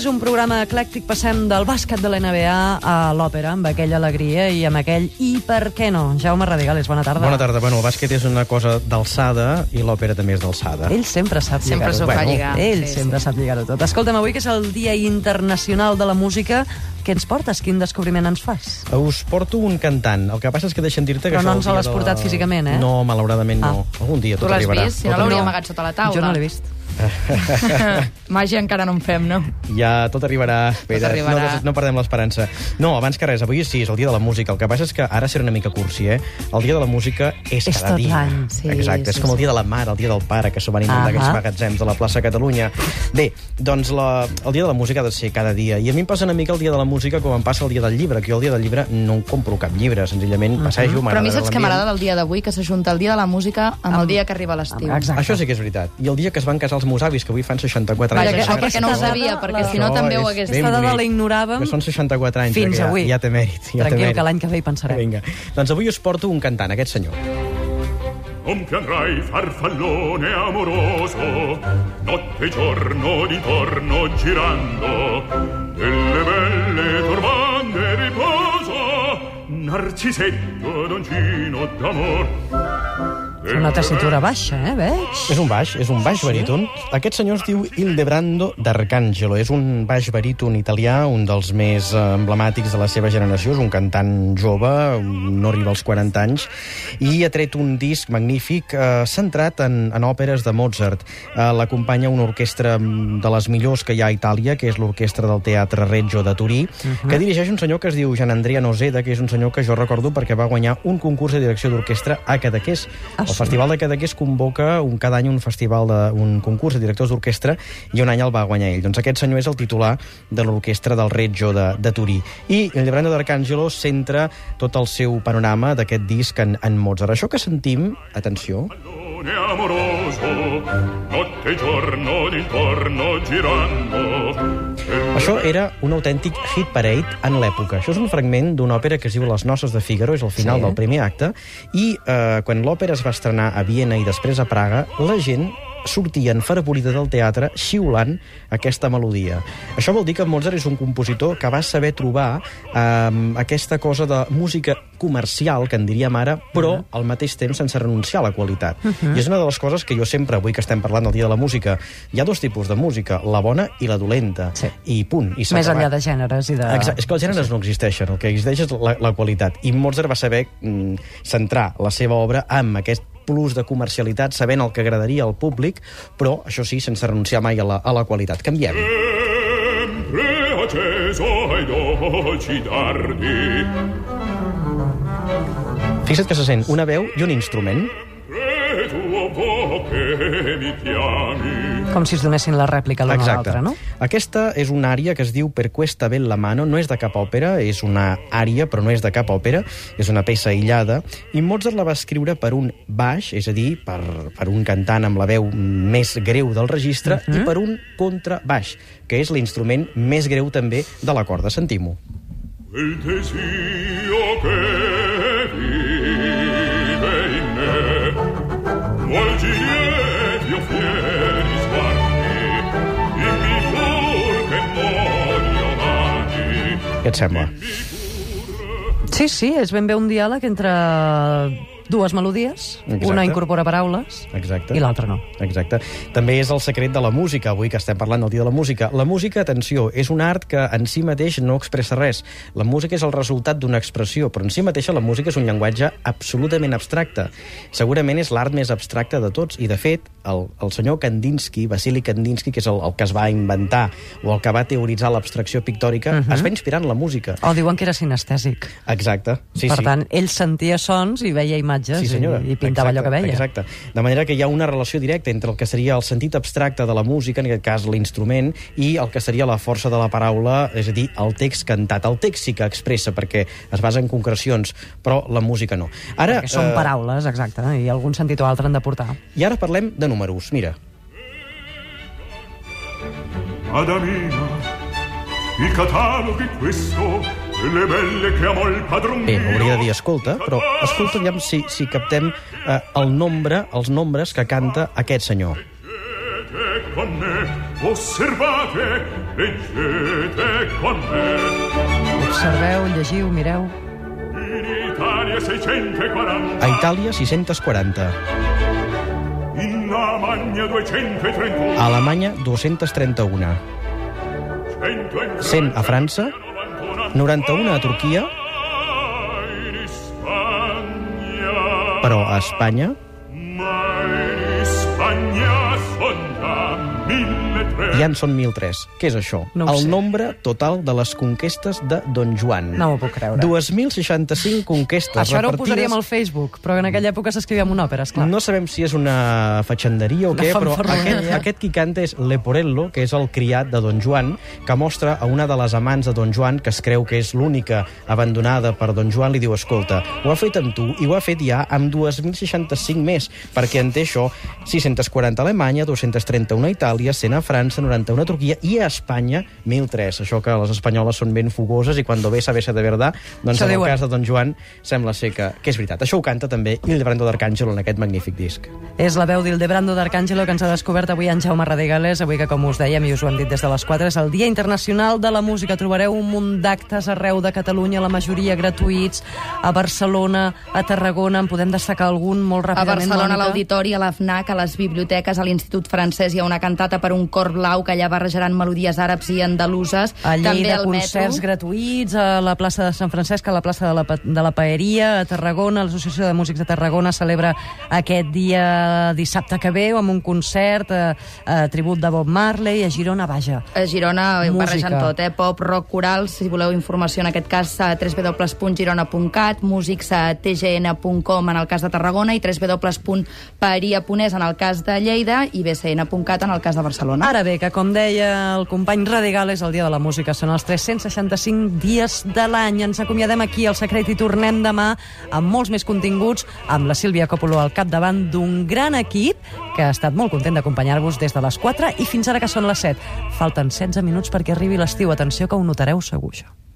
és un programa eclèctic. Passem del bàsquet de l'NBA a l'òpera, amb aquella alegria i amb aquell i per què no. Jaume Radigales, bona tarda. Bona tarda. Bueno, el bàsquet és una cosa d'alçada i l'òpera també és d'alçada. Ell sempre sap Sempre lligar-ho. s'ho fa lligar. Ell Sí, sempre sap lligar-ho tot. Escolta'm, avui que és el Dia Internacional de la Música, què ens portes? Quin descobriment ens fas? Us porto un cantant. El que passa és que deixa'm dir-te que... Però no ens l'has portat físicament, eh? No, malauradament no. Algun dia Tu tot l'has arribarà. vist? Si no l'hauria amagat sota la taula. Jo no l'he vist. Màgia encara no en fem, no? Ja tot arribarà. Espera, arribarà. No, no perdem l'esperança. No, abans que res, avui sí, és el dia de la música. El que passa és que ara serà una mica cursi, eh? El dia de la música és, És cada tot dia. sí, Exacte, és sí, com el sí. dia de la mare, el dia del pare, que s'ho van inundar Ahà. aquells magatzems de la plaça Catalunya. Bé, doncs la, el dia de la música ha de ser cada dia. I a mi em passa una mica el dia de la música com em passa el dia del llibre, que jo el dia del llibre no em compro cap llibre, senzillament passejo, Però a mi saps què l'ambient. m'agrada del dia d'avui? Que s'ajunta el dia de la música amb el dia que arriba l'estiu. Exacte. Això sí que és veritat. I el dia que es van casar els meus avis, que avui fan 64 Vaja, anys. això perquè no ho sabia, perquè si no també ho és hagués... Aquesta dada la ignoràvem Que són 64 anys. fins ja, avui. Ja té mèrit. Ja té Tranquil, mèrit. que l'any que ve hi pensarem. Vinga. Doncs avui us porto un cantant, aquest senyor. Non piangrai farfallone amoroso, notte e giorno d'intorno girando, delle belle turbande riposo, narcisetto doncino d'amor. Una tessitura baixa, eh, veig? És un baix, és un baix baríton. Aquest senyor es diu Ildebrando d'Arcangelo. És un baix baríton italià, un dels més eh, emblemàtics de la seva generació. És un cantant jove, no arriba als 40 anys, i ha tret un disc magnífic eh, centrat en, en òperes de Mozart. Eh, L'acompanya una orquestra mm, de les millors que hi ha a Itàlia, que és l'orquestra del Teatre Reggio de Turí, que dirigeix un senyor que es diu Gian Andrea Noseda, que és un senyor que jo recordo perquè va guanyar un concurs de direcció d'orquestra a Cadaqués. El Festival de Cadaqués convoca un, cada any un festival de, un concurs de directors d'orquestra i un any el va guanyar ell. Doncs aquest senyor és el titular de l'orquestra del Reggio de, de Turí. I el Llebrando d'Arcangelo centra tot el seu panorama d'aquest disc en, en Mozart. Això que sentim, atenció, amoroso, notte e giorno d'intorno girando. Això era un autèntic hit parade en l'època. Això és un fragment d'una òpera que es diu Les noces de Figaro, és el final Sí. del primer acte, i eh, quan l'òpera es va estrenar a Viena i després a Praga, la gent sortia enfervorida del teatre xiulant aquesta melodia. Això vol dir que Mozart és un compositor que va saber trobar eh, aquesta cosa de música comercial, que en diríem ara, però al mateix temps sense renunciar a la qualitat. I és una de les coses que jo sempre, avui que estem parlant del Dia de la Música, hi ha dos tipus de música, la bona i la dolenta. Sí. I punt. I Més enllà de gèneres i de... Exacte. És que els gèneres no existeixen, el que existeix és la, la qualitat. I Mozart va saber mm, centrar la seva obra amb aquest plus de comercialitat, sabent el que agradaria al públic, però, això sí, sense renunciar mai a la, a la qualitat. Canviem. Sempre acceso ai dolci dardi, Fixa't que se sent una veu i un instrument. e tuo che mi chiami. Com si es donessin la rèplica l'una a l'altra, no? Aquesta és una ària que es diu Per questa bella mano, no és de cap òpera, és una ària, però no és de cap òpera, és una peça aïllada, i Mozart la va escriure per un baix, és a dir, per, per un cantant amb la veu més greu del registre, uh -huh. i per un contrabaix, que és l'instrument més greu també de la corda. Sentim-ho. Quel desio che vive Què et sembla? Sí, sí, és ben bé un diàleg entre dues melodies. Exacte. Una incorpora paraules Exacte. i l'altra no. Exacte. També és el secret de la música, avui que estem parlant del dia de la música. La música, atenció, és un art que en si mateix no expressa res. La música és el resultat d'una expressió, però en si mateixa la música és un llenguatge absolutament abstracte. Segurament és l'art més abstracte de tots, i de fet, el, el senyor Kandinsky, Vasily Kandinsky, que és el, el que es va inventar o el que va teoritzar l'abstracció pictòrica, uh -huh. es va inspirar en la música. O diuen que era sinestèsic. Exacte. Sí, per sí. tant, ell sentia sons i veia imatges Sí, senyora. i, i pintava exacte, allò que veia. Exacte. De manera que hi ha una relació directa entre el que seria el sentit abstracte de la música, en aquest cas l'instrument, i el que seria la força de la paraula, és a dir, el text cantat. El text sí que expressa perquè es basa en concrecions, però la música no. Ara, Perquè són eh, paraules, exacte, i algun sentit o altre han de portar. I ara parlem de números. Mira, Adamina, il catalogo è questo, delle belle che amò il padron bé, hauria de dir escolta, però escolta aviam si, si captem eh, el nombre, els nombres que canta aquest senyor. Con me, Osservate, leggete con me. Observeu, llegiu, mireu. In Italia 640. A Itàlia, 640. Lamagna 231. A Alemanya, 231. 100 a França, 91 a Turquia, però a Espanya, Ma in Ja en són 1.003. Què és això? No el sé. nombre total de les conquestes de Don Joan. No m'ho puc creure. 2.065 conquestes Això ara ho repartides... posaríem al Facebook, però en aquella època s'escrivia amb una òpera, esclar. No sabem si és una fatxanderia o Una què, però aquest, aquest qui canta és Leporello, que és el criat de Don Joan, que mostra a una de les amants de Don Joan, que es creu que és l'única abandonada per Don Joan, li diu, escolta, ho ha fet amb tu i ho ha fet ja amb 2.065 més, perquè en té això 640 a Alemanya, 231 a Itàlia, 100 a França, 91 a Turquia i a Espanya 1.003. Això que les espanyoles són ben fogoses i quan ve sabe de verdad, doncs en el cas de Don Joan sembla ser que, que és veritat. Això ho canta també Hildebrando d'Arcàngelo en aquest magnífic disc. És la veu d'Ildebrando d'Arcàngelo que ens ha descobert avui en Jaume Radigales, avui que, com us dèiem i us ho hem dit des de les 4, és el Dia Internacional de la Música. Trobareu un munt d'actes arreu de Catalunya, la majoria gratuïts, a Barcelona, a Tarragona, en podem destacar algun molt A ràpidament. Barcelona, a l'Auditori, a l'AFNAC, a les biblioteques, a l'Institut Francès hi ha una cantata per un cor blau que allà barrejaran melodies àrabs i andaluses. A També Lleida, al concerts metro. gratuïts, a la plaça de Sant Francesc, a la plaça de la, de la Paeria, a Tarragona, l'Associació de Músics de Tarragona celebra aquest dia dissabte que ve amb un concert a, a tribut de Bob Marley, a Girona, vaja. A Girona Música. barregen tot, eh? pop, rock, corals, si voleu informació en aquest cas a www.girona.cat, músics a tgn.com en el cas de Tarragona i www.paria.es en el cas de Lleida i bcn.cat en el cas de Barcelona. Ara bé, que com deia el company Radigal, és el dia de la música. Són els 365 dies de l'any. Ens acomiadem aquí al Secret i tornem demà amb molts més continguts, amb la Sílvia Coppolo al capdavant d'un gran equip que ha estat molt content d'acompanyar-vos des de les 4 i fins ara que són les 7. Falten 16 minuts perquè arribi l'estiu. Atenció que ho notareu segur, això.